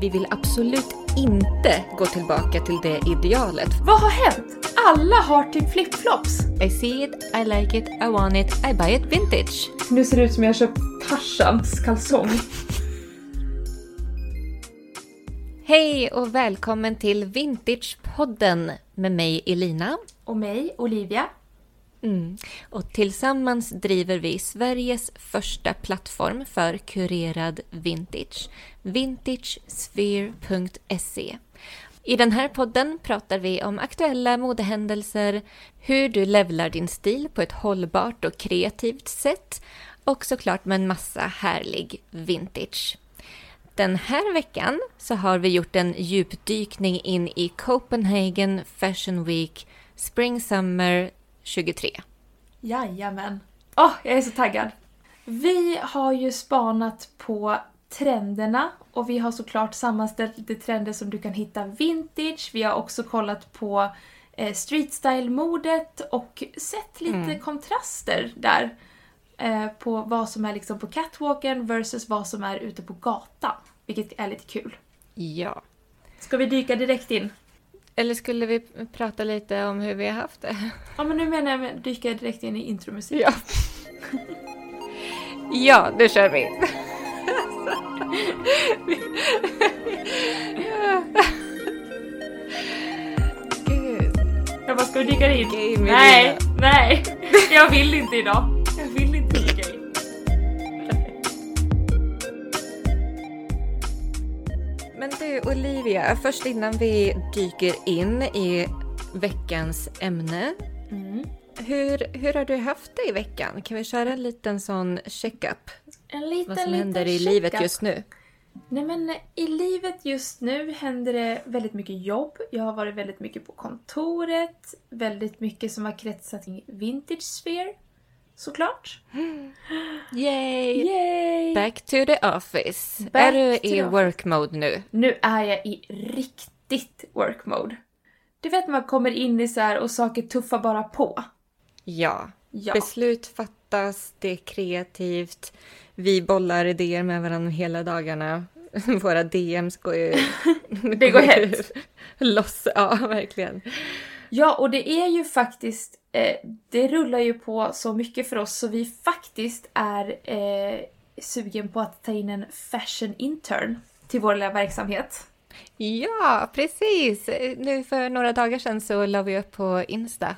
vi vill absolut inte gå tillbaka till det idealet. Vad har hänt? Alla har typ flipflops. I see it, I like it, I want it, I buy it vintage. Nu ser det ut som jag köpt Tarzans kalsong. Hej och välkommen till Vintagepodden med mig Elina. Och mig, Olivia. Mm. Och tillsammans driver vi Sveriges första plattform för kurerad vintage, vintagesphere.se. I den här podden pratar vi om aktuella modehändelser, hur du levlar din stil på ett hållbart och kreativt sätt och såklart med en massa härlig vintage. Den här veckan så har vi gjort en djupdykning in i Copenhagen Fashion Week Spring Summer 23. Jajamän. Åh, oh, jag är så taggad. Vi har ju spanat på trenderna och vi har såklart sammanställt lite trender som du kan hitta vintage. Vi har också kollat på eh, street style-modet och sett lite mm. kontraster där. Eh, på vad som är liksom på catwalken versus vad som är ute på gatan. Vilket är lite kul. Ja. Ska vi dyka direkt in? Eller skulle vi prata lite om hur vi har haft det? Ja, men nu menar jag med dyka direkt in i intromusik. Ja. ja, då kör vi. Jag bara, ska vi dyka in? nej, nej. Jag vill inte idag. Olivia, först innan vi dyker in i veckans ämne. Mm. Hur, hur har du haft det i veckan? Kan vi köra en liten sån checkup? En liten, Vad som händer i livet just nu? Nej men i livet just nu händer det väldigt mycket jobb. Jag har varit väldigt mycket på kontoret. Väldigt mycket som har kretsat kring Vintage Sphere. Såklart. Yay! Yay! Back to the office. Back är du i work mode nu? Nu är jag i riktigt work mode. Du vet man kommer in i så här och saker tuffar bara på. Ja. ja. Beslut fattas, det är kreativt. Vi bollar idéer med varandra hela dagarna. Våra DMs går ju... det går hett. Loss, ja verkligen. Ja, och det är ju faktiskt, eh, det rullar ju på så mycket för oss så vi faktiskt är eh, sugen på att ta in en fashion intern till vår lilla verksamhet. Ja, precis! Nu för några dagar sedan så la vi upp på Insta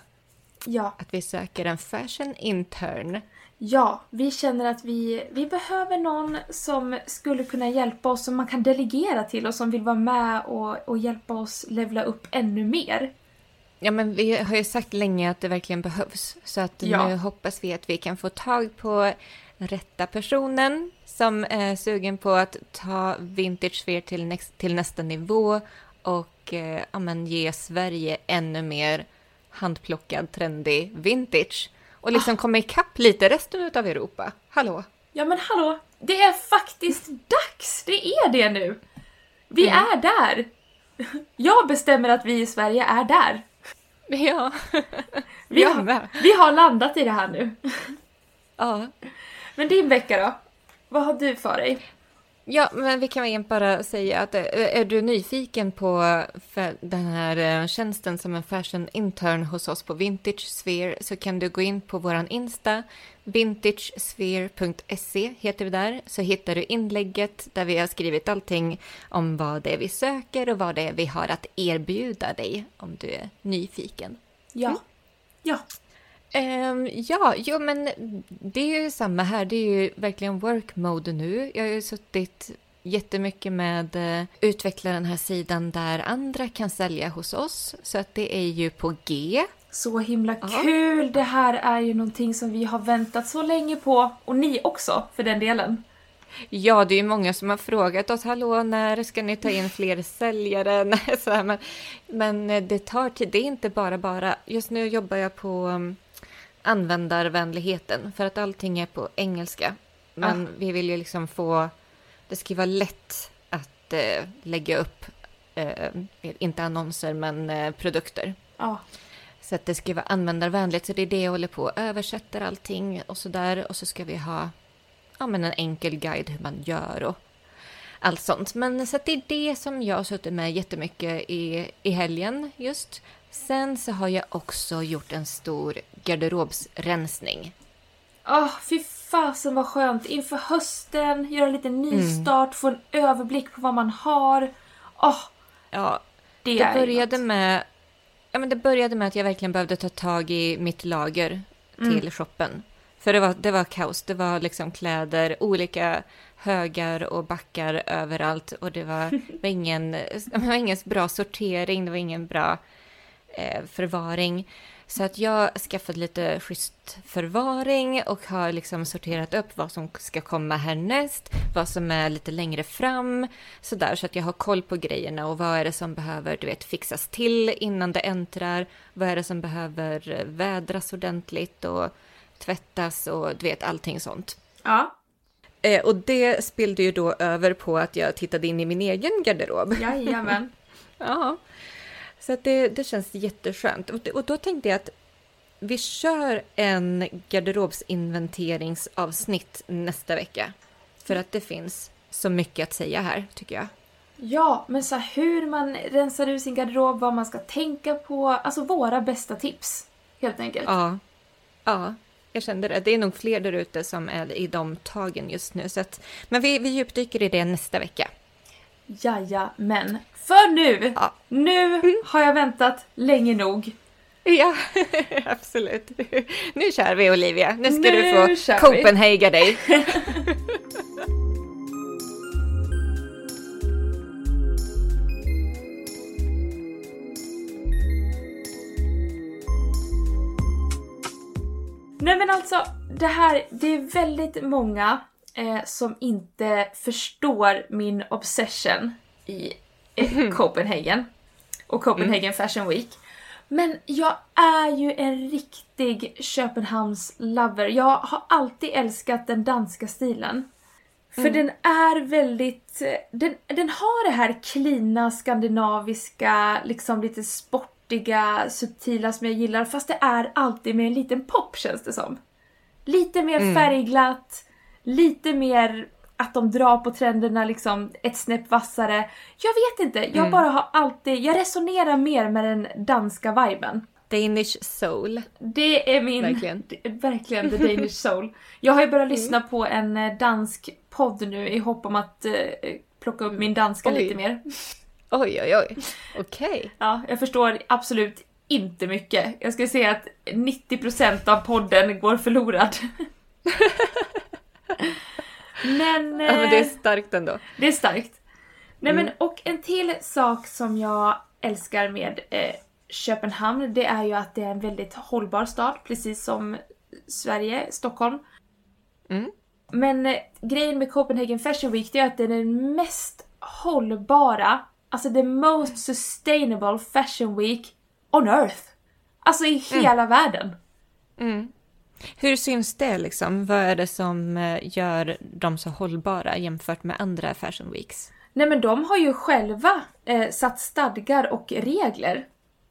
ja. att vi söker en fashion intern. Ja, vi känner att vi, vi behöver någon som skulle kunna hjälpa oss, som man kan delegera till och som vill vara med och, och hjälpa oss levla upp ännu mer. Ja, men vi har ju sagt länge att det verkligen behövs. Så att ja. nu hoppas vi att vi kan få tag på rätta personen som är sugen på att ta Vintage Sphere till, näst, till nästa nivå och eh, ja, men ge Sverige ännu mer handplockad, trendig vintage. Och liksom ah. komma ikapp lite resten av Europa. Hallå? Ja men hallå! Det är faktiskt dags! Det är det nu! Vi mm. är där! Jag bestämmer att vi i Sverige är där. Ja. vi, har, vi har landat i det här nu. Ja. Men din vecka då? Vad har du för dig? Ja, men vi kan väl bara säga att eh, är du nyfiken på den här eh, tjänsten som en fashion intern hos oss på Vintage Sphere så kan du gå in på våran Insta, vintagesphere.se heter vi där, så hittar du inlägget där vi har skrivit allting om vad det är vi söker och vad det är vi har att erbjuda dig om du är nyfiken. Ja. Mm. Ja. Um, ja, jo men det är ju samma här. Det är ju verkligen work mode nu. Jag har ju suttit jättemycket med uh, utveckla den här sidan där andra kan sälja hos oss. Så att det är ju på G. Så himla ja. kul! Det här är ju någonting som vi har väntat så länge på. Och ni också, för den delen. Ja, det är ju många som har frågat oss, hallå, när ska ni ta in fler säljare? Nej, så här, men, men eh, det tar tid, det är inte bara bara. Just nu jobbar jag på um, användarvänligheten för att allting är på engelska. Men ah. vi vill ju liksom få, det ska vara lätt att eh, lägga upp, eh, inte annonser men eh, produkter. Ah. Så att det ska vara användarvänligt, så det är det jag håller på översätter allting och så där och så ska vi ha ja, men en enkel guide hur man gör och allt sånt. Men så det är det som jag har suttit med jättemycket i, i helgen just. Sen så har jag också gjort en stor garderobsrensning. Åh, oh, fy fasen vad skönt! Inför hösten, göra lite nystart, mm. få en överblick på vad man har. Åh! Oh, ja, det, det började något. med ja, men det började med att jag verkligen behövde ta tag i mitt lager till mm. shoppen. För det var, det var kaos. Det var liksom kläder, olika högar och backar överallt. Och det var, var ingen, det var ingen bra sortering, det var ingen bra förvaring. Så att jag skaffade lite schysst förvaring och har liksom sorterat upp vad som ska komma härnäst, vad som är lite längre fram, sådär så att jag har koll på grejerna och vad är det som behöver, du vet, fixas till innan det äntrar, vad är det som behöver vädras ordentligt och tvättas och du vet allting sånt. Ja. Eh, och det spillde ju då över på att jag tittade in i min egen garderob. Jajamän. ja. Så att det, det känns jätteskönt. Och, och då tänkte jag att vi kör en garderobsinventeringsavsnitt nästa vecka. För att det finns så mycket att säga här, tycker jag. Ja, men så hur man rensar ur sin garderob, vad man ska tänka på. Alltså våra bästa tips, helt enkelt. Ja. Ja, jag kände det. Det är nog fler där ute som är i de tagen just nu. Så att, men vi, vi djupdyker i det nästa vecka. Jaja, men för nu, ja. nu har jag väntat länge nog. Ja, absolut. Nu kör vi Olivia. Nu ska nu du få Copenhaga dig. Nej men alltså, det här, det är väldigt många eh, som inte förstår min obsession i eh, Copenhagen och Copenhagen mm. Fashion Week. Men jag är ju en riktig Köpenhamns-lover. Jag har alltid älskat den danska stilen. För mm. den är väldigt... Den, den har det här klina, skandinaviska, liksom lite sportiga, subtila som jag gillar. Fast det är alltid med en liten pop känns det som. Lite mer mm. färgglatt, lite mer att de drar på trenderna liksom ett snäpp vassare. Jag vet inte, jag mm. bara har alltid, jag resonerar mer med den danska viben. Danish soul. Det är min... Verkligen. verkligen the Danish soul. Jag har ju börjat mm. lyssna på en eh, dansk podd nu i hopp om att eh, plocka upp min danska oj. lite mer. Oj, oj, oj. Okej. Okay. Ja, jag förstår absolut inte mycket. Jag skulle säga att 90% av podden går förlorad. Men... Ja, men det är eh, starkt ändå. Det är starkt. Nej mm. men och en till sak som jag älskar med eh, Köpenhamn, det är ju att det är en väldigt hållbar stad, precis som Sverige, Stockholm. Mm. Men eh, grejen med Copenhagen Fashion Week, det är att det är den mest hållbara, alltså the most sustainable fashion week on earth. Alltså i mm. hela mm. världen. Mm. Hur syns det liksom? Vad är det som eh, gör dem så hållbara jämfört med andra Fashion Weeks? Nej men de har ju själva eh, satt stadgar och regler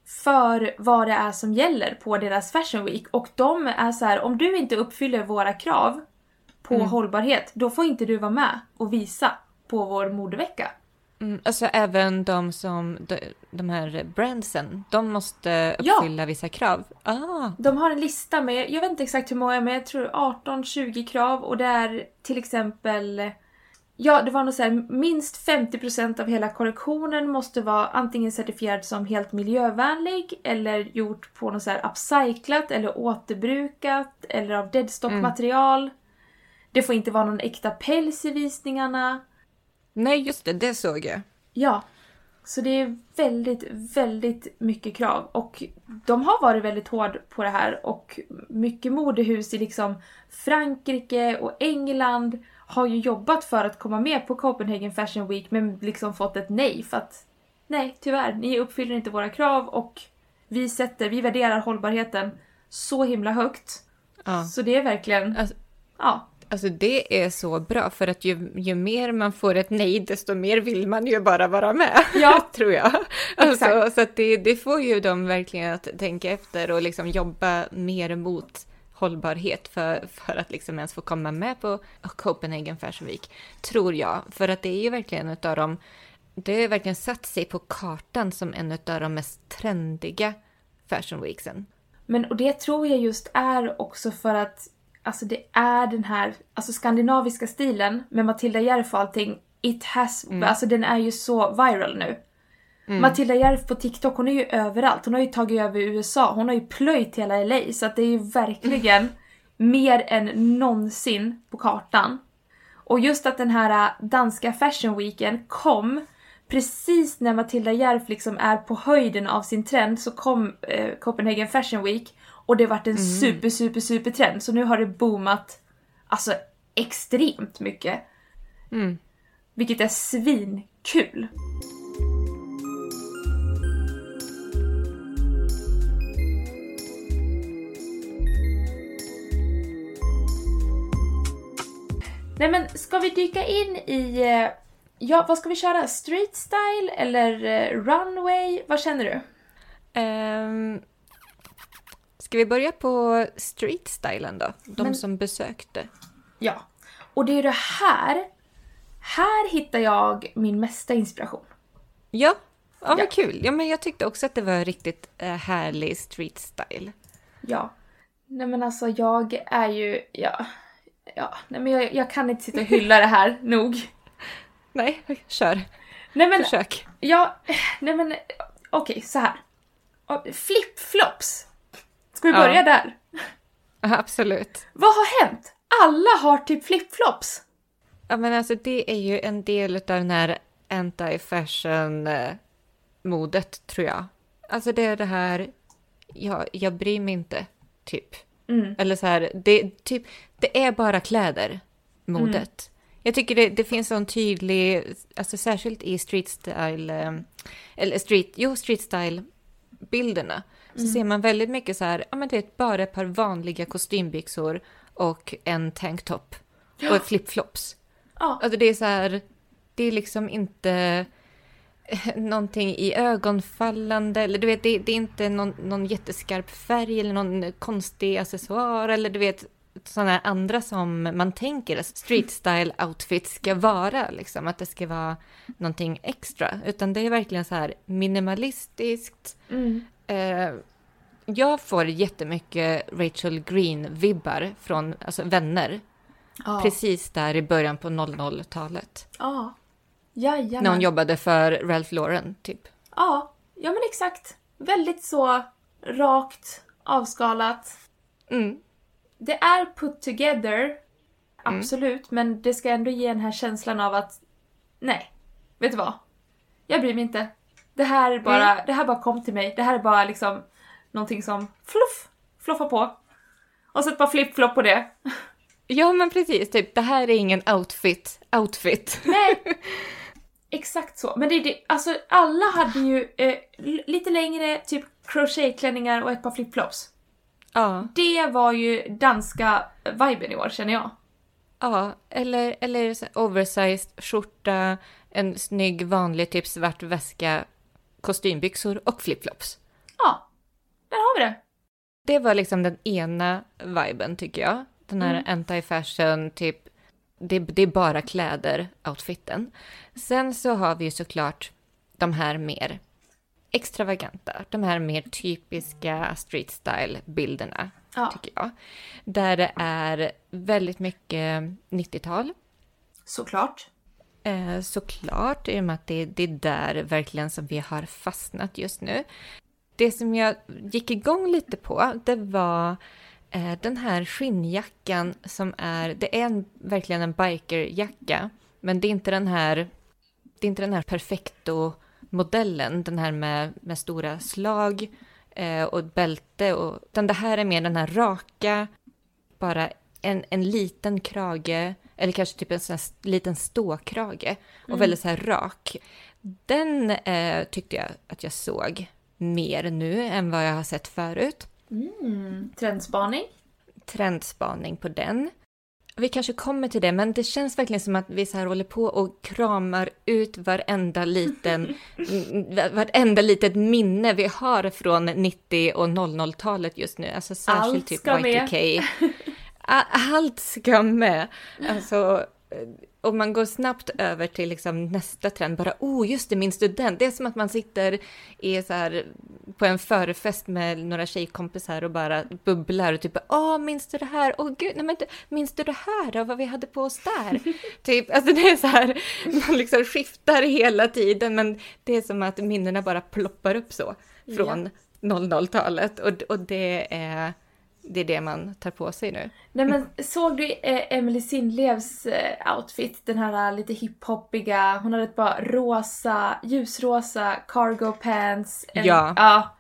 för vad det är som gäller på deras Fashion Week och de är så här, om du inte uppfyller våra krav på mm. hållbarhet, då får inte du vara med och visa på vår modevecka. Mm, alltså även de som, de, de här brandsen, de måste uppfylla ja. vissa krav? Ah. De har en lista med, jag vet inte exakt hur många, men jag tror 18-20 krav och det är till exempel Ja, det var nog såhär, minst 50% av hela kollektionen måste vara antingen certifierad som helt miljövänlig eller gjort på något såhär upcyclat eller återbrukat eller av deadstock-material. Mm. Det får inte vara någon äkta päls i visningarna. Nej, just det, det såg jag. Ja. Så det är väldigt, väldigt mycket krav. Och de har varit väldigt hård på det här och mycket modehus i liksom Frankrike och England har ju jobbat för att komma med på Copenhagen Fashion Week men liksom fått ett nej för att nej, tyvärr, ni uppfyller inte våra krav och vi sätter, vi värderar hållbarheten så himla högt. Ja. Så det är verkligen, alltså, ja. Alltså det är så bra för att ju, ju mer man får ett nej desto mer vill man ju bara vara med. Ja. tror jag. Alltså, så att det, det får ju dem verkligen att tänka efter och liksom jobba mer mot hållbarhet för, för att liksom ens få komma med på Copenhagen Fashion Week, tror jag. För att det är ju verkligen en av de, det har verkligen satt sig på kartan som en av de mest trendiga Fashion Weeksen. Men och det tror jag just är också för att alltså det är den här alltså skandinaviska stilen med Matilda Järf och allting. It has, mm. alltså den är ju så viral nu. Mm. Matilda Järf på TikTok, hon är ju överallt. Hon har ju tagit över USA. Hon har ju plöjt hela LA. Så att det är ju verkligen mm. mer än någonsin på kartan. Och just att den här äh, danska fashion weeken kom precis när Matilda Järf liksom är på höjden av sin trend så kom eh, Copenhagen Fashion Week och det vart en mm. super, super, super trend. Så nu har det boomat alltså extremt mycket. Mm. Vilket är svinkul. Nej men ska vi dyka in i, eh, ja vad ska vi köra? Street style eller eh, runway? Vad känner du? Um, ska vi börja på street stylen då? De men, som besökte. Ja. Och det är det här, här hittar jag min mesta inspiration. Ja, ja vad ja. kul. Ja men jag tyckte också att det var riktigt uh, härlig street style. Ja. Nej men alltså jag är ju, ja, ja, nej men jag, jag kan inte sitta och hylla det här nog. Nej, kör. Nej men, Försök. Ja, nej men okej, okay, så här. Flip-flops. Ska vi börja ja. där? Absolut. Vad har hänt? Alla har typ flip-flops. Ja men alltså det är ju en del av den här anti-fashion-modet tror jag. Alltså det är det här, jag, jag bryr mig inte, typ. Mm. Eller så här, det, typ, det är bara kläder, modet. Mm. Jag tycker det, det finns en tydlig, alltså särskilt i street style, eh, eller street, jo street style bilderna, så mm. ser man väldigt mycket så här, ja men du vet, bara ett par vanliga kostymbyxor och en tanktop och flipflops. Ja. Alltså det är så här, det är liksom inte någonting i ögonfallande eller du vet, det, det är inte någon, någon jätteskarp färg eller någon konstig accessoar eller du vet sådana andra som man tänker street style outfit ska vara, liksom att det ska vara någonting extra, utan det är verkligen så här minimalistiskt. Mm. Eh, jag får jättemycket Rachel Green-vibbar från alltså, vänner. Oh. Precis där i början på 00-talet. Ja. Jajamän. När hon jobbade för Ralph Lauren, typ. Ja, ja men exakt. Väldigt så rakt, avskalat. Mm. Det är put together, mm. absolut, mm. men det ska ändå ge den här känslan av att nej, vet du vad? Jag bryr mig inte. Det här, bara, mm. det här bara kom till mig. Det här är bara liksom någonting som fluff, fluffar på. Och så ett par flip-flop på det. Ja men precis, typ det här är ingen outfit, outfit. Nej, Exakt så. Men det, det, alltså alla hade ju eh, lite längre typ crochetklänningar och ett par flipflops. Ja. Det var ju danska viben i år känner jag. Ja, eller, eller oversized skjorta, en snygg vanlig typ svart väska, kostymbyxor och flipflops. Ja, där har vi det. Det var liksom den ena viben tycker jag. Den här mm. anti-fashion, typ det, det är bara kläder, outfiten. Sen så har vi ju såklart de här mer extravaganta, de här mer typiska street style-bilderna, ja. tycker jag. Där det är väldigt mycket 90-tal. Såklart. Eh, såklart, i och med att det, det är där verkligen som vi har fastnat just nu. Det som jag gick igång lite på, det var Eh, den här skinnjackan som är, det är en, verkligen en bikerjacka, men det är inte den här, det är inte den här perfecto-modellen, den här med, med stora slag eh, och bälte, och, utan det här är mer den här raka, bara en, en liten krage, eller kanske typ en sån här liten ståkrage, och mm. väldigt så här rak. Den eh, tyckte jag att jag såg mer nu än vad jag har sett förut. Mm. Trendspaning? Trendspaning på den. Vi kanske kommer till det, men det känns verkligen som att vi så här håller på och kramar ut varenda liten, varenda litet minne vi har från 90 och 00-talet just nu. Alltså särskilt Allt typ Y2K. Allt ska med. Alltså, om man går snabbt över till liksom nästa trend, bara oh just det, min student. Det är som att man sitter i så här, på en förfest med några tjejkompisar och bara bubblar och typ åh, minns du det här? Åh gud, nej men minns du det här då, vad vi hade på oss där? typ, alltså det är så här, man liksom skiftar hela tiden, men det är som att minnena bara ploppar upp så från ja. 00-talet och, och det är det är det man tar på sig nu. Nej men såg du eh, Emily Sindlevs eh, outfit? Den här uh, lite hiphoppiga, hon hade ett par rosa, ljusrosa cargo pants. En, ja. ja.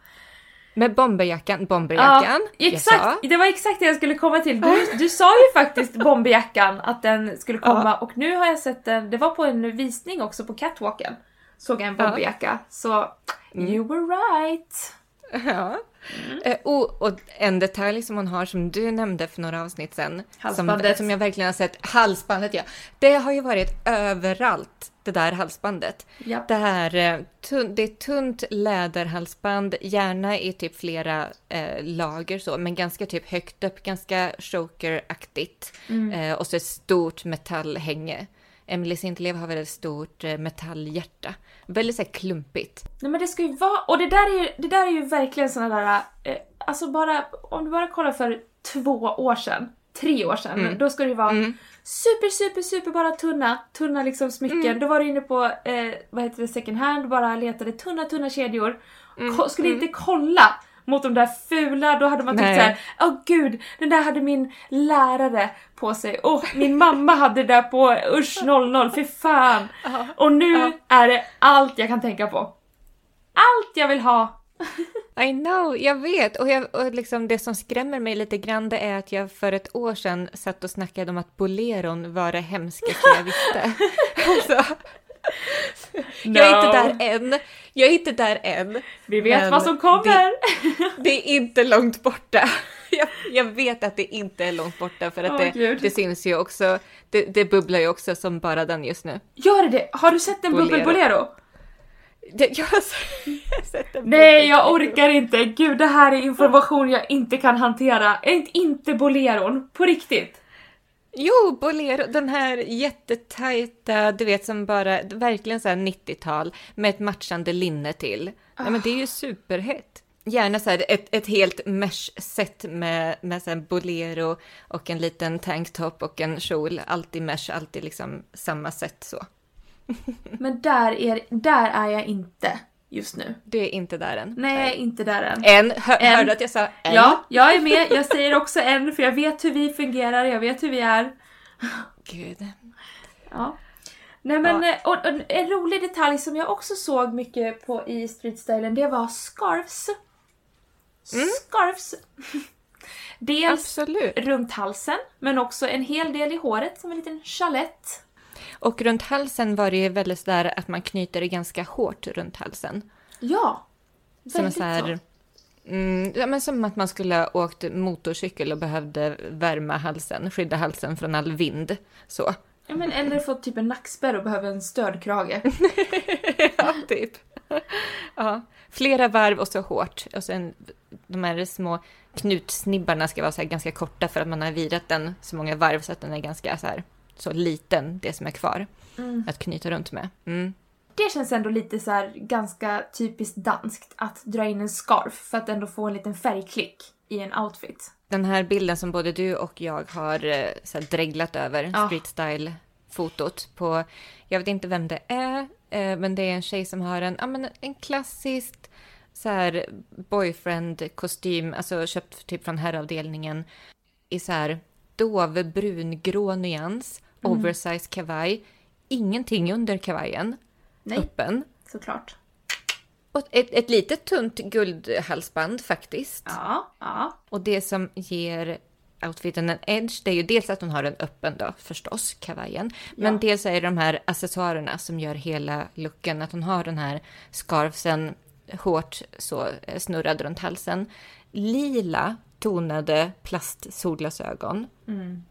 Med bomberjackan, bomberjackan. Ja, exakt! Det var exakt det jag skulle komma till. Du, du sa ju faktiskt bomberjackan, att den skulle komma ja. och nu har jag sett den, det var på en visning också på catwalken. Såg jag en bomberjacka. Ja. Så, mm. you were right! Ja. Mm. Eh, och, och, en detalj som hon har som du nämnde för några avsnitt sedan. Halsbandet. Som, som jag verkligen har sett. Halsbandet ja. Det har ju varit överallt det där halsbandet. Ja. Det, här, eh, det är tunt läderhalsband, gärna i typ flera eh, lager så, men ganska typ högt upp, ganska chokeraktigt. Mm. Eh, och så ett stort metallhänge. Emily Sintlev har väldigt stort eh, metallhjärta. Väldigt så klumpigt. Nej men det ska ju vara, och det där är ju, det där är ju verkligen såna där, eh, alltså bara, om du bara kollar för två år sedan, tre år sedan, mm. då ska det ju vara mm. super, super, super bara tunna, tunna liksom smycken. Mm. Då var du inne på, eh, vad heter det, second hand, bara letade tunna, tunna kedjor. Mm. Skulle inte mm. kolla mot de där fula, då hade man tyckt såhär, åh oh, gud, den där hade min lärare på sig. Oh, min mamma hade det där på usch 00, för fan. Uh, och nu uh. är det allt jag kan tänka på. Allt jag vill ha. I know, jag vet. Och, jag, och liksom det som skrämmer mig lite grann det är att jag för ett år sedan satt och snackade om att boleron var det hemskaste jag visste. alltså, No. Jag är inte där än. Jag är inte där än. Vi vet vad som kommer. Det, det, är inte långt borta. Jag, jag, vet att det inte är långt borta för att oh, det, det, syns ju också. Det, det, bubblar ju också som bara den just nu. Gör det Har du sett en bubbelbolero? Jag har sett en Nej, jag orkar inte. Gud, det här är information jag inte kan hantera. Inte, inte boleron. På riktigt. Jo, Bolero, den här jättetajta, du vet som bara, verkligen så här 90-tal med ett matchande linne till. Oh. Ja, men det är ju ah. superhett. Gärna så här ett, ett helt mesh-set med, med så bolero och en liten tanktop och en kjol. Alltid mesh, alltid liksom samma set så. Men där är, där är jag inte just nu. Du är inte där än? Nej, jag är inte där än. En, hör, en. hörde att jag sa en? Ja, jag är med. Jag säger också en för jag vet hur vi fungerar, jag vet hur vi är. Gud. Ja. Nej men, ja. och, och, en rolig detalj som jag också såg mycket på i streetstylen, det var scarfs. Mm. Scarfs. Dels Absolut. runt halsen, men också en hel del i håret som en liten chalett. Och runt halsen var det ju väldigt sådär att man knyter det ganska hårt runt halsen. Ja, väldigt som. Här, mm, ja, men som att man skulle ha åkt motorcykel och behövde värma halsen, skydda halsen från all vind. Så. Ja, men eller fått typ en nackspärr och behöver en stödkrage. ja, typ. ja. Flera varv och så hårt. Och sen de här små knutsnibbarna ska vara så ganska korta för att man har virat den så många varv så att den är ganska så här så liten, det som är kvar, mm. att knyta runt med. Mm. Det känns ändå lite så här, ganska typiskt danskt att dra in en scarf för att ändå få en liten färgklick i en outfit. Den här bilden som både du och jag har eh, så här, dreglat över, ja. street style fotot på, jag vet inte vem det är, eh, men det är en tjej som har en, ja men en klassisk så här boyfriend-kostym, alltså köpt typ från herravdelningen i så här dov brungrå nyans mm. oversized kavaj. Ingenting under kavajen. Nej, öppen. såklart. Och ett, ett litet tunt guldhalsband faktiskt. Ja, ja. Och det som ger outfiten en edge, det är ju dels att hon har den öppen då förstås, kavajen. Men ja. dels är det de här accessoarerna som gör hela looken, att hon har den här scarfsen hårt så eh, snurrad runt halsen. Lila tonade plastsolglasögon. Mm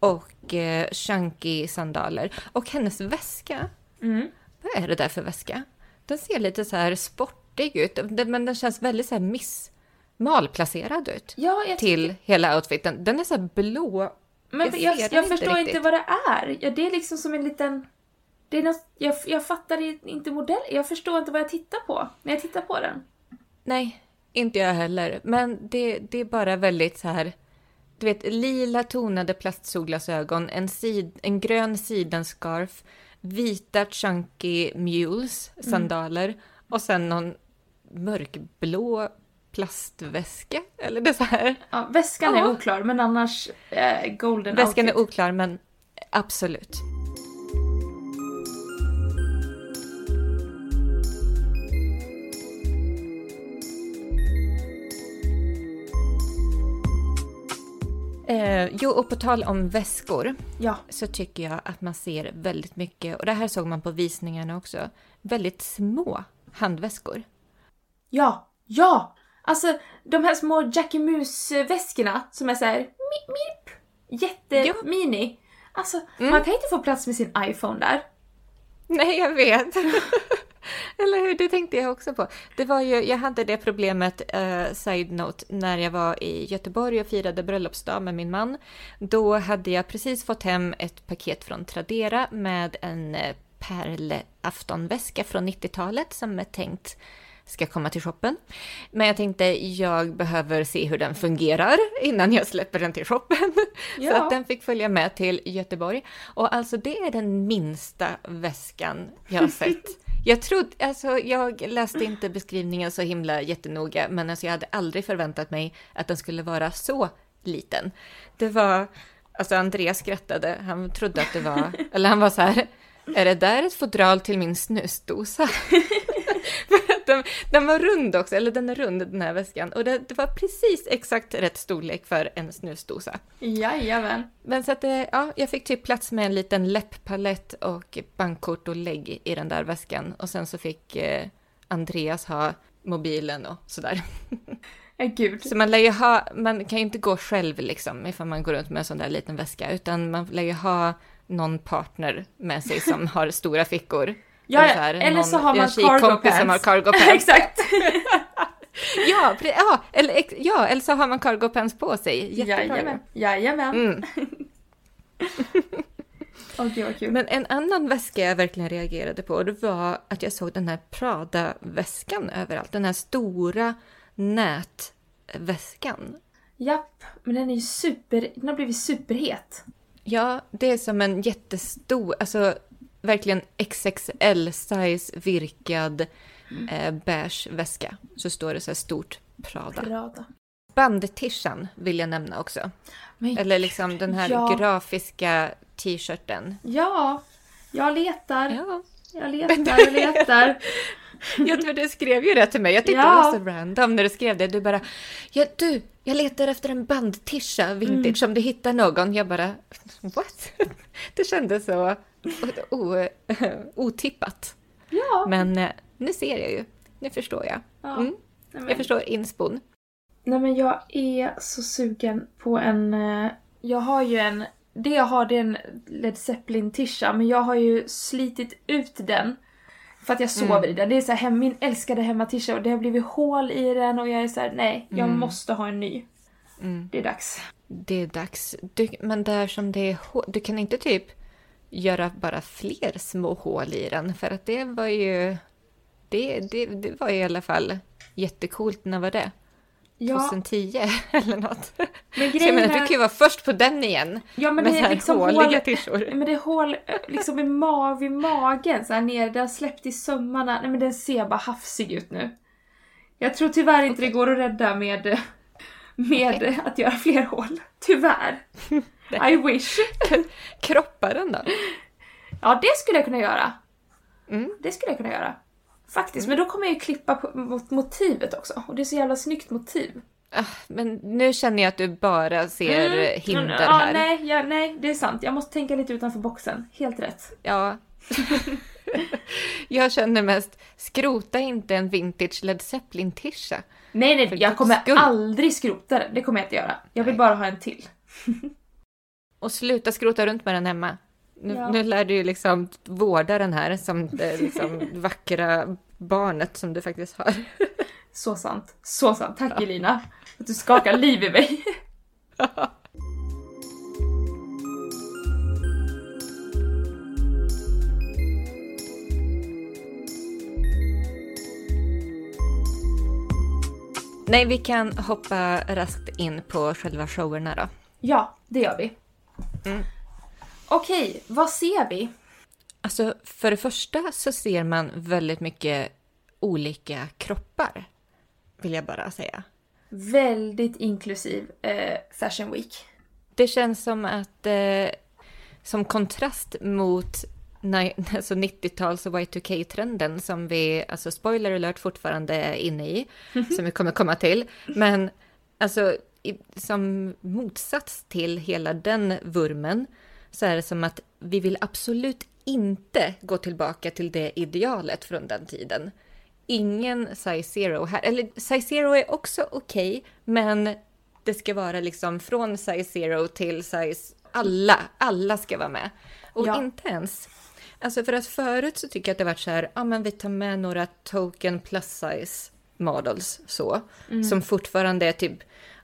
och eh, chunky sandaler. Och hennes väska, mm. vad är det där för väska? Den ser lite så här sportig ut, men den känns väldigt så här miss malplacerad ut ja, till hela outfiten. Den är så här blå. Men jag, jag, jag förstår riktigt. inte vad det är. Ja, det är liksom som en liten... Det är något, jag, jag fattar inte modell. Jag förstår inte vad jag tittar på när jag tittar på den. Nej, inte jag heller. Men det, det är bara väldigt så här... Du vet, lila tonade plastsolglasögon, en, sid, en grön sidenscarf, vita chunky mules, mm. sandaler mm. och sen någon mörkblå plastväska. Eller det så här. Ja, väskan ja. är oklar, men annars eh, golden Väskan outfit. är oklar, men absolut. Eh, jo, och på tal om väskor ja. så tycker jag att man ser väldigt mycket, och det här såg man på visningarna också, väldigt små handväskor. Ja, ja! Alltså de här små Jackie Mus-väskorna som är såhär mip, mip, jättemini. Ja. Alltså mm. man kan inte få plats med sin iPhone där. Nej, jag vet. Eller hur, det tänkte jag också på. Det var ju, jag hade det problemet, uh, side note, när jag var i Göteborg och firade bröllopsdag med min man. Då hade jag precis fått hem ett paket från Tradera med en eh, pärlaftonväska från 90-talet som är tänkt ska komma till shoppen. Men jag tänkte jag behöver se hur den fungerar innan jag släpper den till shoppen. Ja. Så att den fick följa med till Göteborg. Och alltså det är den minsta väskan jag har sett. Jag trodde, alltså jag läste inte beskrivningen så himla jättenoga, men alltså jag hade aldrig förväntat mig att den skulle vara så liten. Det var, alltså Andreas skrattade, han trodde att det var, eller han var så här, är det där ett fodral till min snusdosa? Den, den, var rund också, eller den är rund den här väskan. Och det, det, var precis exakt rätt storlek för en snusdosa. Jajamän. Men så att det, eh, ja, jag fick typ plats med en liten läpppalett och bankkort och lägg i den där väskan. Och sen så fick eh, Andreas ha mobilen och sådär. Gud. Så man lär ju ha, man kan ju inte gå själv liksom ifall man går runt med en sån där liten väska, utan man lär ju ha någon partner med sig som har stora fickor. Ja, eller, här, eller så har man cargo pants. som har cargo pants. Exakt. ja, ja, eller, ja, eller så har man cargo pants på sig. Jättebra. Jajamän. Jajamän. Mm. okay, okay. Men en annan väska jag verkligen reagerade på, det var att jag såg den här Prada-väskan överallt. Den här stora nätväskan. Japp, men den är ju super, den har blivit superhet. Ja, det är som en jättestor, alltså verkligen XXL-size virkad mm. eh, beige väska. Så står det så här stort Prada. Prada. Bandtishan vill jag nämna också. Men, Eller liksom den här ja. grafiska t-shirten. Ja, jag letar. Ja. Jag letar, jag letar. jag tror du skrev ju det till mig. Jag tyckte ja. det var så random när du skrev det. Du bara, ja du, jag letar efter en bandtisha vintage mm. om du hittar någon. Jag bara, what? det kändes så otippat. Ja. Men eh, nu ser jag ju. Nu förstår jag. Ja. Mm. Jag förstår inspon. Nej men jag är så sugen på en... Eh, jag har ju en... Det jag har det är en Led Zeppelin-tisha men jag har ju slitit ut den. För att jag sover mm. i den. Det är så här, min älskade hemmatisha och det har blivit hål i den och jag är så här, nej, jag mm. måste ha en ny. Mm. Det är dags. Det är dags. Du, men där som det är du kan inte typ göra bara fler små hål i den. För att det var ju... Det, det, det var i alla fall jättecoolt. När var det? Ja. 2010 eller något. Men så jag menar, du kan ju vara först på den igen. Ja, men med det är liksom håliga tishor. Men det är hål liksom i mag, vid magen, så här nere. Det har släppt i sömmarna. Nej men den ser bara hafsig ut nu. Jag tror tyvärr inte det går att rädda med, med att göra fler hål. Tyvärr. I wish. Kroppa den då? Ja, det skulle jag kunna göra. Mm. Det skulle jag kunna göra. Faktiskt, mm. men då kommer jag ju klippa mot motivet också. Och det är så jävla snyggt motiv. Ah, men nu känner jag att du bara ser mm. hinder ja, här. Nej, ja, nej, det är sant. Jag måste tänka lite utanför boxen. Helt rätt. Ja. jag känner mest, skrota inte en vintage Led Zeppelin-tisha. Nej, nej, jag kommer skull. aldrig skrota den. Det kommer jag inte göra. Jag vill nej. bara ha en till. Och sluta skrota runt med den hemma. Nu, ja. nu lär du ju liksom vårda den här som det liksom vackra barnet som du faktiskt har. Så sant. Så sant. Tack ja. Elina. Att du skakar liv i mig. Nej, vi kan hoppa raskt in på själva showerna då. Ja, det gör vi. Mm. Okej, vad ser vi? Alltså, för det första så ser man väldigt mycket olika kroppar, vill jag bara säga. Väldigt inklusiv eh, Fashion Week. Det känns som att, eh, som kontrast mot alltså 90-tals och Y2K-trenden som vi, alltså spoiler alert, fortfarande är inne i, som vi kommer komma till. Men alltså som motsats till hela den vurmen så är det som att vi vill absolut inte gå tillbaka till det idealet från den tiden. Ingen size zero här, eller size zero är också okej, okay, men det ska vara liksom från size zero till size alla, alla ska vara med. Och ja. inte ens Alltså för att förut så tycker jag att det varit så här, ja ah, men vi tar med några token plus size models så, mm. som fortfarande är typ,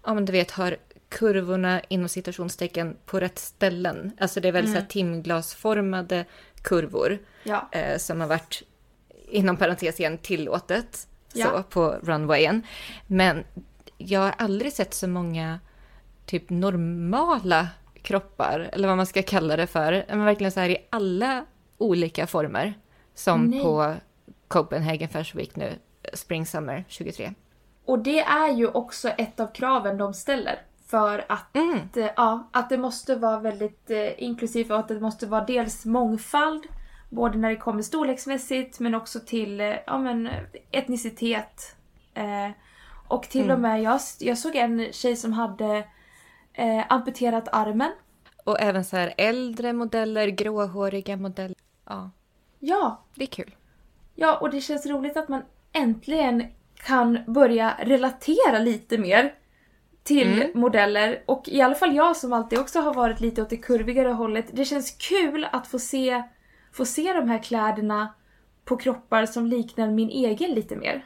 ja men du vet har kurvorna inom citationstecken på rätt ställen. Alltså det är väl mm. så här mm. timglasformade kurvor ja. eh, som har varit inom parentes igen tillåtet ja. så på runwayen. Men jag har aldrig sett så många typ normala kroppar, eller vad man ska kalla det för. Men verkligen så här i alla olika former. Som Nej. på Copenhagen Fashion Week nu, Spring Summer 23. Och det är ju också ett av kraven de ställer. För att, mm. Eh, ja, att det måste vara väldigt eh, inklusivt och att det måste vara dels mångfald, både när det kommer storleksmässigt men också till eh, ja, men, etnicitet. Eh, och till mm. och med, jag, jag såg en tjej som hade eh, amputerat armen. Och även så här äldre modeller, gråhåriga modeller. Ja. Ja. Det är kul. Ja, och det känns roligt att man äntligen kan börja relatera lite mer till mm. modeller. Och i alla fall jag som alltid också har varit lite åt det kurvigare hållet. Det känns kul att få se, få se de här kläderna på kroppar som liknar min egen lite mer.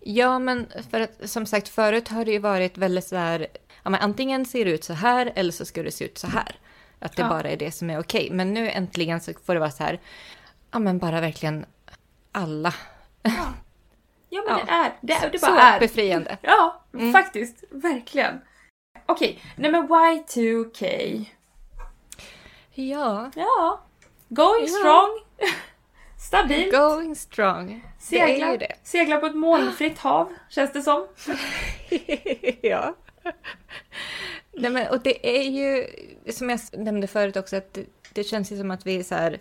Ja, men för att som sagt förut har det ju varit väldigt så här, ja men antingen ser det ut så här eller så ska det se ut så här. Att det ja. bara är det som är okej. Men nu äntligen så får det vara så här, ja men bara verkligen alla. Ja, ja men ja. det är, det, är, det bara så är. befriande. Ja, mm. faktiskt. Verkligen. Okej, nej men Y2K. Ja. Ja. Going ja. strong. Stabilt. Going strong. Segla, det är ju det. segla på ett molnfritt hav, känns det som. ja. Nej, men, och det är ju, som jag nämnde förut också, att det, det känns ju som att vi så här,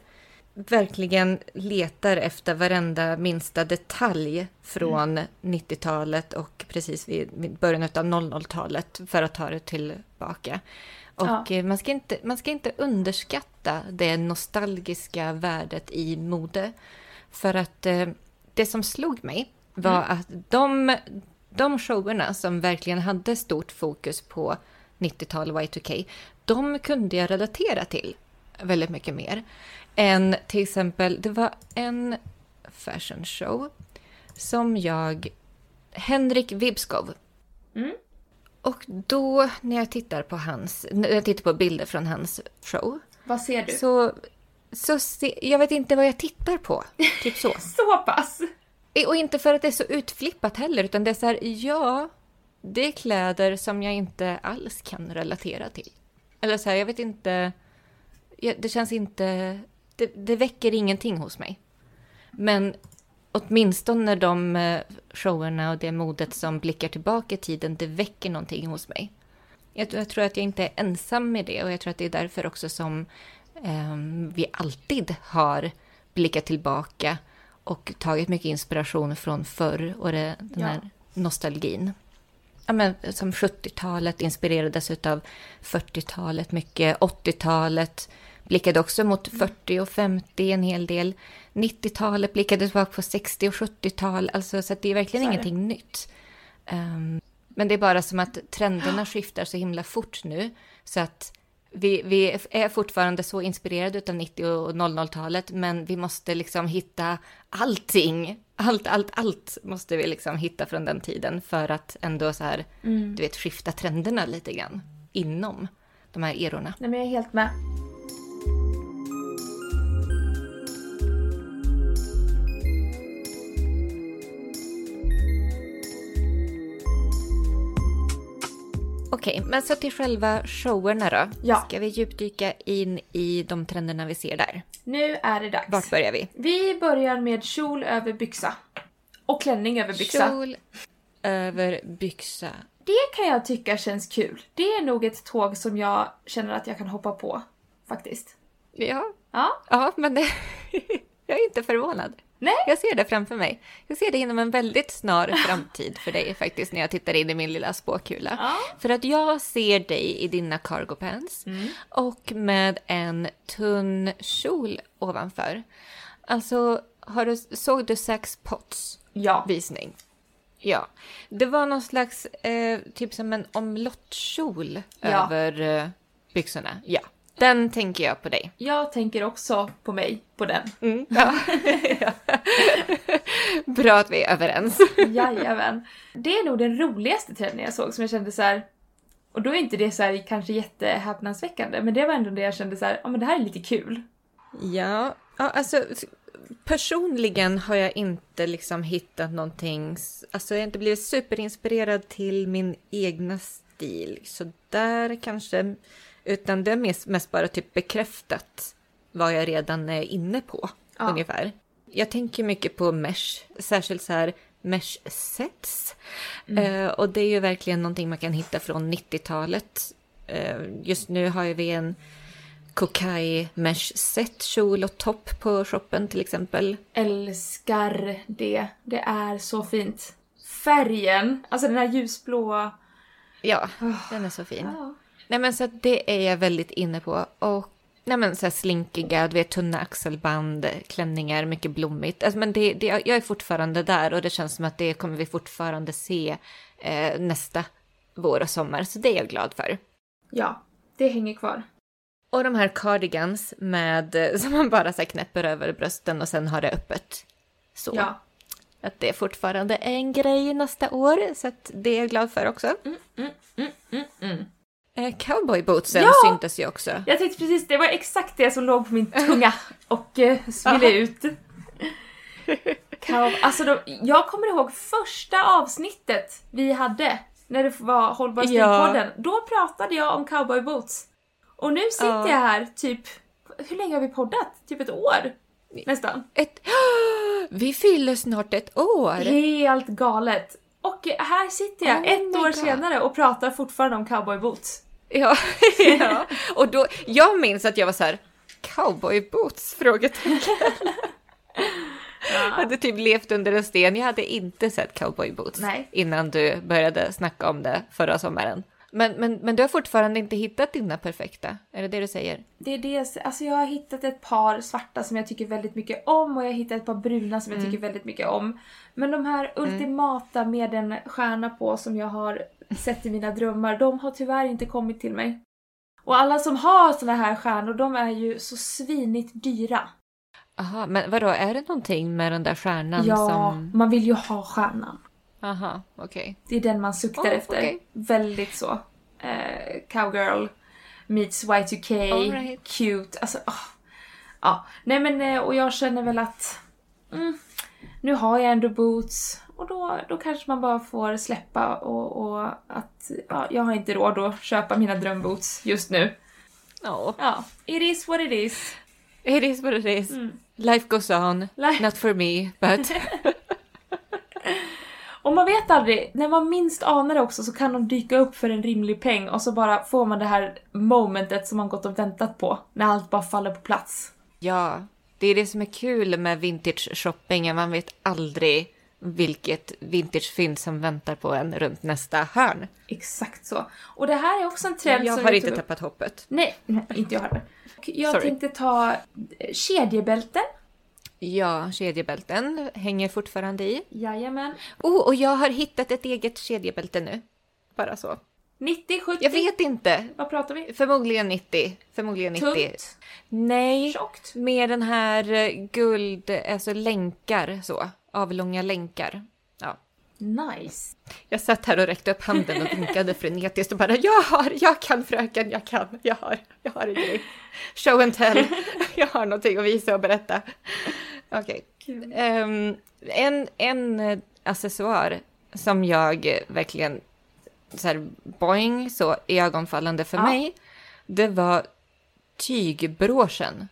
verkligen letar efter varenda minsta detalj från mm. 90-talet och precis vid början av 00-talet för att ta det tillbaka. Och ja. Man, ska inte, man ska inte underskatta det nostalgiska värdet i mode. För att eh, det som slog mig var mm. att de, de showerna som verkligen hade stort fokus på 90-tal Y2K, de kunde jag relatera till väldigt mycket mer. Än till exempel, det var en fashion show som jag... Henrik Vibskov. Mm. Och då när jag tittar på hans, när jag tittar på bilder från hans show. Vad ser du? Så, så se, jag vet inte vad jag tittar på. Typ så. så pass? Och inte för att det är så utflippat heller, utan det är så här, ja, det är kläder som jag inte alls kan relatera till. Eller så här, jag vet inte, det känns inte, det, det väcker ingenting hos mig. Men åtminstone de eh, showerna och det modet som blickar tillbaka i tiden, det väcker någonting hos mig. Jag, jag, tror att jag inte är ensam med det och jag tror att det är därför också som eh, vi alltid har blickat tillbaka och tagit mycket inspiration från förr och det, den ja. här nostalgin ja, men, som 70-talet inspirerades av 40-talet mycket, 80-talet blickade också mot 40 och 50 en hel del. 90-talet blickade tillbaka på 60 och 70-tal, alltså, så det är verkligen så ingenting det. nytt. Um, men det är bara som att trenderna skiftar så himla fort nu, så att vi, vi är fortfarande så inspirerade av 90 och 00-talet, men vi måste liksom hitta allting. Allt, allt, allt måste vi liksom hitta från den tiden för att ändå så här, mm. du vet, skifta trenderna lite grann inom de här erorna. Nej, men jag är helt med. Okej, men så till själva showerna då. Ja. Ska vi djupdyka in i de trenderna vi ser där? Nu är det dags. Vart börjar vi? Vi börjar med kjol över byxa. Och klänning över byxa. Kjol över byxa. Det kan jag tycka känns kul. Det är nog ett tåg som jag känner att jag kan hoppa på. Faktiskt. Ja. Ja, ja men det... jag är inte förvånad. Nej. Jag ser det framför mig. Jag ser det inom en väldigt snar framtid för dig faktiskt när jag tittar in i min lilla spåkula. Ja. För att jag ser dig i dina cargo pants mm. och med en tunn kjol ovanför. Alltså, har du, såg du Sex Pots ja. visning? Ja. Det var någon slags, eh, typ som en omlottkjol ja. över eh, byxorna. Ja. Den tänker jag på dig. Jag tänker också på mig, på den. Mm, ja. Bra att vi är överens. Jajamän. Det är nog den roligaste trenden jag såg som jag kände så här, Och då är inte det så här kanske jättehäpnadsväckande, men det var ändå det jag kände så här, ja men det här är lite kul. Ja, ja alltså personligen har jag inte liksom hittat någonting, alltså jag har inte blivit superinspirerad till min egna stil. Så där kanske utan det är mest, mest bara typ bekräftat vad jag redan är inne på ja. ungefär. Jag tänker mycket på mesh, särskilt så här mesh sets. Mm. Uh, och det är ju verkligen någonting man kan hitta från 90-talet. Uh, eh, just nu har vi en Kokai mesh set, kjol och topp på shoppen till exempel. Älskar det. Det är så fint. Färgen, alltså den här ljusblåa. Ja, oh. den är så fin. Oh. Nej men så det är jag väldigt inne på. Och nej men så här slinkiga, du vet tunna axelband, klänningar, mycket blommigt. Alltså, men det, det, jag är fortfarande där och det känns som att det kommer vi fortfarande se eh, nästa vår och sommar. Så det är jag glad för. Ja, det hänger kvar. Och de här cardigans med, som man bara så knäpper över brösten och sen har det öppet. Så. Ja. Att det fortfarande är en grej nästa år, så att det är jag glad för också. Mm, mm, mm, mm, mm. Cowboybootsen ja! syntes ju också. Jag tänkte precis, det var exakt det som låg på min tunga och eh, ville ut. Cow alltså då, jag kommer ihåg första avsnittet vi hade när det var Hållbar ja. Då pratade jag om cowboyboots. Och nu sitter ja. jag här typ, hur länge har vi poddat? Typ ett år? Nästan. Ett, vi fyller snart ett år! Helt galet. Och här sitter jag oh ett år God. senare och pratar fortfarande om cowboyboots. Ja, ja. och då, jag minns att jag var så här, cowboyboots? Frågetecken. Ja. Jag hade typ levt under en sten. Jag hade inte sett cowboyboots innan du började snacka om det förra sommaren. Men, men, men du har fortfarande inte hittat dina perfekta? Är det det du säger? Det är det. Alltså jag har hittat ett par svarta som jag tycker väldigt mycket om och jag har hittat ett par bruna som jag mm. tycker väldigt mycket om. Men de här mm. ultimata med en stjärna på som jag har sett i mina drömmar, de har tyvärr inte kommit till mig. Och alla som har såna här stjärnor, de är ju så svinigt dyra. Aha, men vadå, är det någonting med den där stjärnan ja, som... Ja, man vill ju ha stjärnan. Aha, okej. Okay. Det är den man suktar oh, efter. Okay. Väldigt så. Eh, cowgirl meets Y2K, right. cute. Alltså, oh. Ja, nej men eh, och jag känner väl att mm, nu har jag ändå boots och då, då kanske man bara får släppa och, och att ja, jag har inte råd att köpa mina drömboots just nu. Oh. Ja, it is what it is. It is what it is. Mm. Life goes on. Life. Not for me, but... och man vet aldrig, när man minst anar det också så kan de dyka upp för en rimlig peng och så bara får man det här momentet som man gått och väntat på. När allt bara faller på plats. Ja, det är det som är kul med vintage shopping, man vet aldrig vilket vintagefynd som väntar på en runt nästa hörn. Exakt så. Och det här är också en trend jag som... Jag har inte tappat hoppet. Nej, nej inte jag heller. Jag Sorry. tänkte ta eh, kedjebälten. Ja, kedjebälten hänger fortfarande i. Jajamän. Oh, och jag har hittat ett eget kedjebälte nu. Bara så. 90, 70? Jag vet inte. Vad pratar vi? Förmodligen 90. Förmodligen 90. Tunt? Nej, Tjockt? med den här eh, guld, alltså länkar så. Avlånga länkar. Ja. Nice. Jag satt här och räckte upp handen och vinkade frenetiskt och bara jag har, jag kan fröken, jag kan, jag har, jag har en grej. Show and tell. Jag har någonting att visa och berätta. Okej. Kul. Ehm, en, en eh, accessoar som jag verkligen så här boing, så ögonfallande för Ja. mig, det var tygbråsen.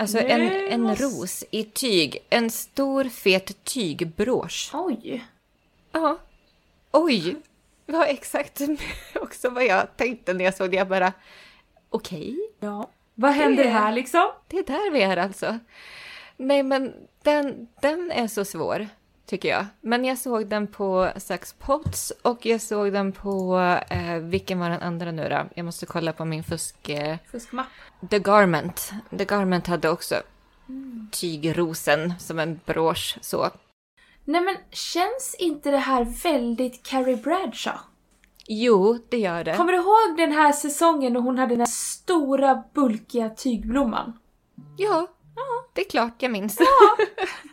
Alltså en, Nu en måste- ros i tyg, en stor fet tygbrås. Oj. Ja. Oj! Det var exakt också vad jag tänkte när jag såg det. Jag bara, okej, Ja. Vad händer Det- här liksom? det är där vi är alltså. Nej, men den, den är så svår, tycker jag. Men jag såg den på Sax Pots och jag såg den på, eh, vilken var den andra nu då? Jag måste kolla på min fusk... Eh, Fuskmapp. The Garment. The Garment hade också tygrosen som en brosch så. Nej men känns inte det här väldigt Carrie Bradshaw? Jo, det gör det. Kommer du ihåg den här säsongen när hon hade den här stora bulkiga tygblomman? Ja, det är klart jag minns.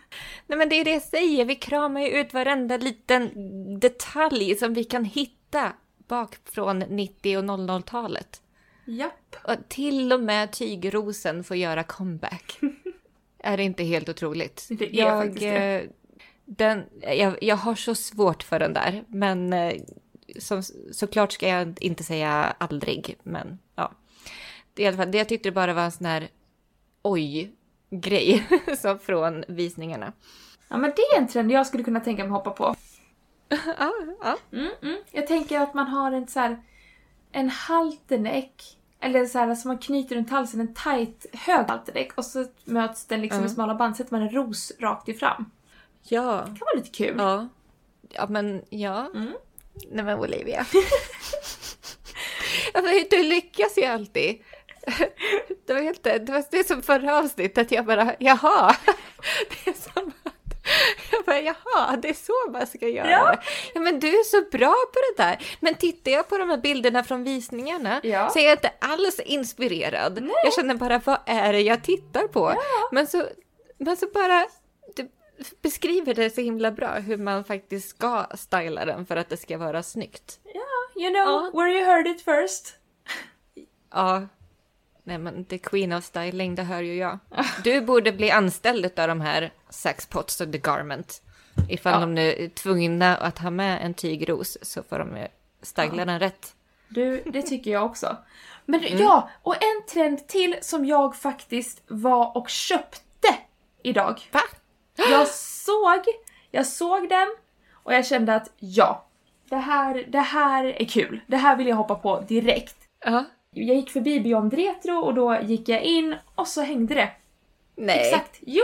Nej men det är det jag säger, vi kramar ju ut varenda liten detalj som vi kan hitta bak från 90 och 00-talet. Japp. Och till och med tygrosen får göra comeback. är det inte helt otroligt? Det är jag, faktiskt det. eh, Den, jag, jag har så svårt för den där, men eh, som, såklart ska jag inte säga aldrig, men ja. Det, i alla fall, det jag tyckte bara var en sån här oj-grej så från visningarna. Ja men det är en trend jag skulle kunna tänka mig hoppa på. ja, ja. Mm, mm. Jag tänker att man har en så här, en halterneck, eller så här som man knyter runt halsen, en tight hög halterneck och så möts den liksom Ja. med smala band, sätter man en ros rakt i fram. ja. Det kan vara lite kul. Ja, ja men ja. Mm. Nej men Olivia. alltså, du lyckas ju alltid. Det var, helt, det var det som förra avsnittet, jag bara jaha. Det är som att, jag bara jaha, det är så man ska göra. Ja. ja men du är så bra på det där. Men tittar jag på de här bilderna från visningarna Ja. så är jag inte alls inspirerad. Jag känner bara, vad är det jag tittar på? Men, så, men så bara, du beskriver det så himla bra hur man faktiskt ska styla den för att det ska vara snyggt. You know Ja. where you heard it first. Ja, nej men the queen of styling, det hör ju jag. Du borde bli anställd av de här Saxpots och The Garment. Ifall Ja. de nu är tvungna att ha med en tygros så får de styla den rätt. Du, det tycker jag också. Men ja, och en trend till som jag faktiskt var och köpte idag. Va? Jag såg, jag såg den och jag kände att ja, det här, det här är kul. Det här vill jag hoppa på direkt. Ja. Jag gick förbi Beyond Retro och då gick jag in och så hängde det. Nej. Exakt, jo!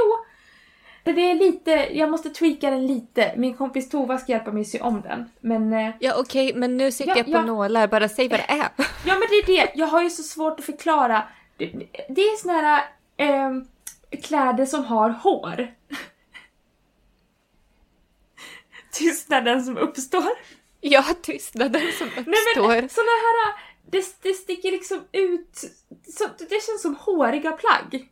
Det är lite, jag måste tweaka den lite. Min kompis Tova ska hjälpa mig sy om den. Men eh, Ja okej, men nu sitter Ja, jag på ja. nålar. Bara säg vad det är. Ja men det är det, jag har ju så svårt att förklara. Det, det är såna här ehm, kläder som har hår. Tystnaden som uppstår. Ja, tystnaden som Nej uppstår. men såna här, det, det sticker liksom ut, så, det känns som håriga plagg.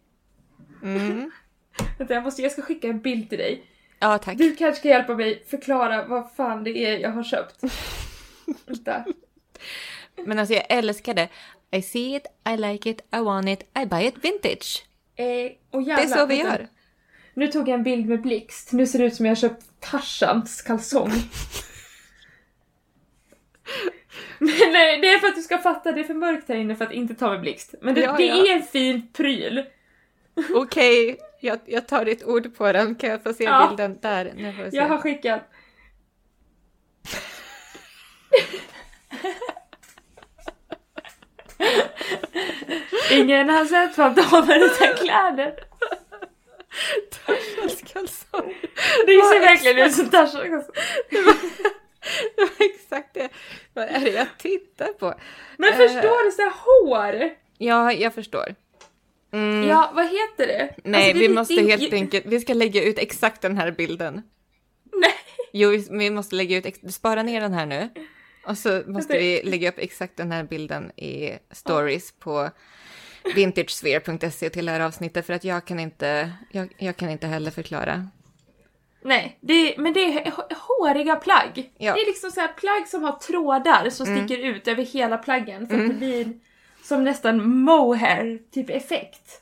Mm. Vänta, jag, måste, jag ska skicka en bild till dig. Ja, tack. Du kanske kan hjälpa mig förklara vad fan det är jag har köpt. Vänta. Men alltså jag älskar det. I see it, I like it, I want it, I buy it vintage. Eh, och Det är jävlar, så vi vänta. gör. Nu tog jag en bild med blixt. Nu ser det ut som jag har köpt Tarzans kalsong. Men nej, det är för att du ska fatta, det är för mörkt här inne för att inte ta med blixt. Men det, Ja, det ja. är en fin pryl. Okej, jag, jag tar ditt ord på den. Kan jag få se Ja. bilden? Där, nu får vi se. Jag har skickat. Ingen har sett Fantomen utan kläder. Tarzans kalsong. Det Ja, ser verkligen ut som Tarzan. Det var, det var exakt det. Vad är det jag tittar på? Men Eh. förstår du? Så här hår! Ja, jag förstår. Mm. Ja, vad heter det? Nej, Alltså, det- vi det- måste det- helt enkelt, vi ska lägga ut exakt den här bilden. Nej. Jo, vi- måste lägga ut, spara ner den här nu. Och så måste vi lägga upp exakt den här bilden i stories på vintagesphere.se till det här avsnittet för att jag kan inte, jag, jag kan inte heller förklara. Nej, det, men det är håriga plagg. Ja. Det är liksom så här plagg som har trådar som mm. sticker ut över hela plaggen så mm. att det blir som nästan mohair typ effekt.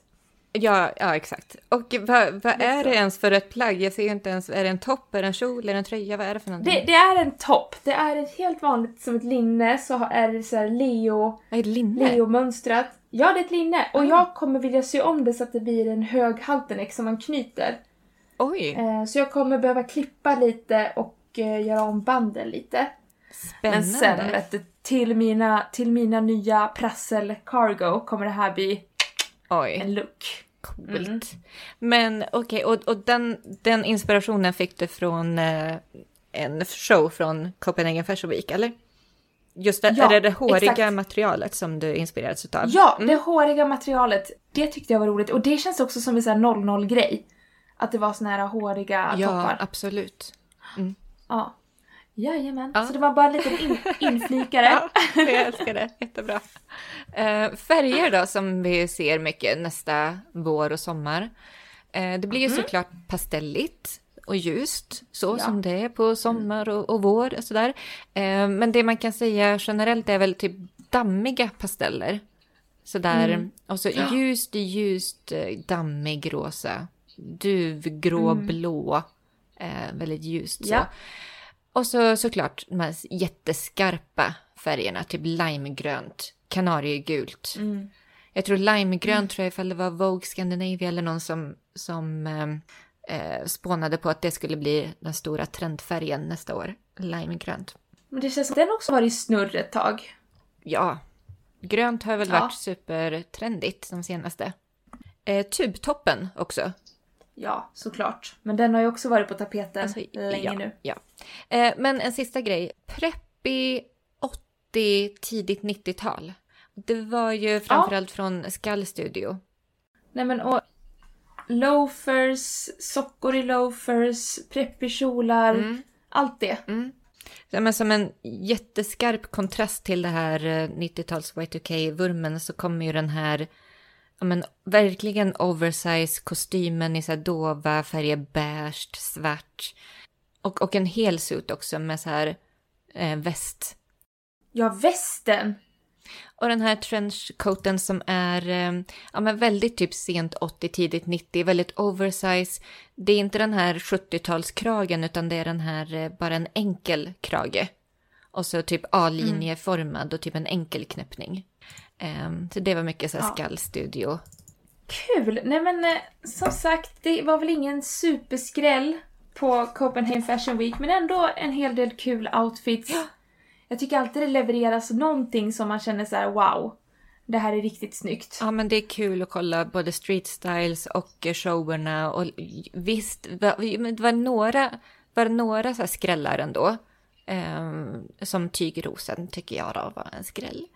Ja, ja exakt. Och vad, vad är det ens för ett plagg? Jag ser inte ens, är det en topp, är det en kjol, är det en tröja, vad är det för någonting? Det, det är en topp. Det är ett helt vanligt som ett linne så är det så här Leo... Är det linne? Leo-mönstrat. Ja, det är ett linne. Och mm. jag kommer vilja sy om det så att det blir en hög halterneck som man knyter. Oj! Eh, så jag kommer behöva klippa lite och eh, göra om banden lite. Spännande. Men sen vet du, till mina, till mina nya prassel cargo kommer det här bli Oj. en look. Coolt. Mm. Men okej, okay, och, och den, den inspirationen fick du från eh, en show från Copenhagen Fashion Week, eller? Just det, ja, är det det håriga exakt. materialet som du inspirerats utav? Ja, mm. det håriga materialet. Det tyckte jag var roligt och det känns också som en sån här 00-grej. Att det var såna här håriga ja, toppar. Ja, absolut. Mm. Ja. Jajamän, ja. så det var bara en liten in, inflikare. ja, jag älskar det, jättebra. Uh, färger då som vi ser mycket nästa vår och sommar. Uh, det blir ju mm. såklart pastelligt och ljust, så ja. som det är på sommar och, och vår och sådär. Uh, men det man kan säga generellt är väl typ dammiga pasteller. Sådär, mm. och så ljust, ljust, dammig rosa, duvgrå, mm. blå, väldigt ljust så. Ja. Och så såklart de här jätteskarpa färgerna, typ limegrönt, kanariegult. Mm. Jag tror limegrönt, mm. tror jag ifall det var Vogue Scandinavia eller någon som, som eh, spånade på att det skulle bli den stora trendfärgen nästa år. Limegrönt. Men det känns som den också varit snurr ett tag. Ja. Grönt har väl ja. varit supertrendigt de senaste. Eh, tubtoppen också. Ja, såklart. Men den har ju också varit på tapeten alltså, länge ja, nu. Ja. Eh, men en sista grej. Preppy 80, tidigt 90-tal. Det var ju framförallt ja. från Skull Studio. Nej men och loafers, sockor i loafers, preppy kjolar, mm. allt det. Mm. Ja, men som en jätteskarp kontrast till det här 90-tals eh, Y2K-vurmen så kommer ju den här men, verkligen oversize kostymen i så här dova färger, beige, svart. Och, och en hel suit också med så här eh, väst. Ja, västen! Och den här trenchcoaten som är eh, ja, men väldigt typ sent 80, tidigt 90, väldigt oversize. Det är inte den här 70-talskragen utan det är den här eh, bara en enkel krage. Och så typ A-linjeformad och typ en enkel knäppning. Um, så det var mycket så här ja. skallstudio. Kul! Nej men eh, som sagt, det var väl ingen superskräll på Copenhagen Fashion Week, men ändå en hel del kul outfits. Ja. Jag tycker alltid det levereras någonting som man känner så här: wow, det här är riktigt snyggt. Ja, men det är kul att kolla både street styles och showerna och visst, det var några, var några så här skrällar ändå. Um, som tygrosen tycker jag då var en skräll.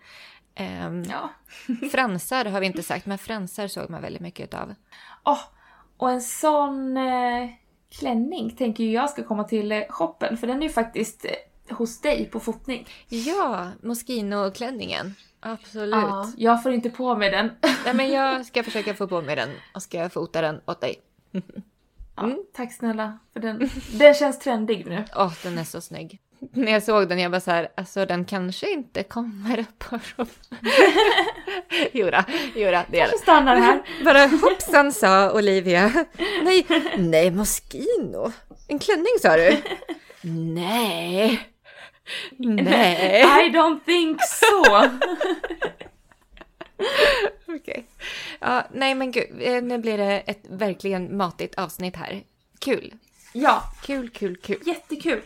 Um, ja. fransar har vi inte sagt, men fransar såg man väldigt mycket av. Oh, och en sån eh, klänning tänker jag ska komma till eh, shoppen, för den är ju faktiskt eh, hos dig på fotning. Ja, Moschino-klänningen. Absolut. Ja, jag får inte på mig den. Nej, men jag ska försöka få på mig den och ska fota den åt dig. Mm. Ja, tack snälla, för den, den känns trendig nu. Åh, oh, den är så snygg när jag såg den, jag bara så här, alltså den kanske inte kommer upp på Jodå, jodå, det är det. stannar här. Bara hoppsan sa Olivia. Nej, nej Moschino. En klänning sa du? nej. Nej. I don't think so. Okej. Okay. Ja, nej men gud, eh, nu blir det ett verkligen matigt avsnitt här. Kul. Ja. Kul, kul, kul. Jättekul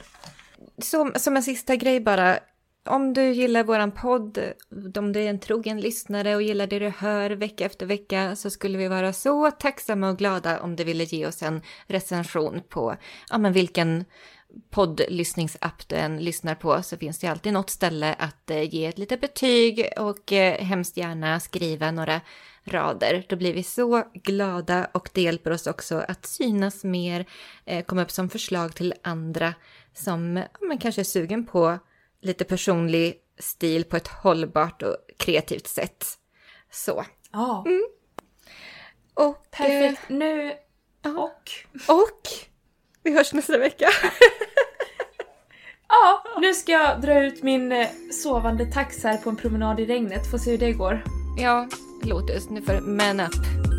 som, som en sista grej bara. Om du gillar våran podd, om du är en trogen lyssnare och gillar det du hör vecka efter vecka så skulle vi vara så tacksamma och glada om du ville ge oss en recension på ja, men vilken poddlyssningsapp du än lyssnar på så finns det alltid något ställe att eh, ge ett litet betyg och eh, hemskt gärna skriva några rader. Då blir vi så glada och det hjälper oss också att synas mer, eh, komma upp som förslag till andra som men kanske är sugen på lite personlig stil på ett hållbart och kreativt sätt. Så. Ja. Mm. Och, Perfekt. Eh, nu... Och? Och? Vi hörs nästa vecka. ja, nu ska jag dra ut min eh, sovande tax här på en promenad i regnet. Får se hur det går. Ja, Lotus, nu får man up.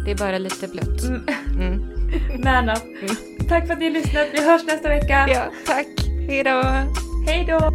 Det är bara lite blött. Mm. Mm. man up. Mm. Tack för att ni har lyssnat. Vi hörs nästa vecka. Ja, tack. Hej då. Hej då.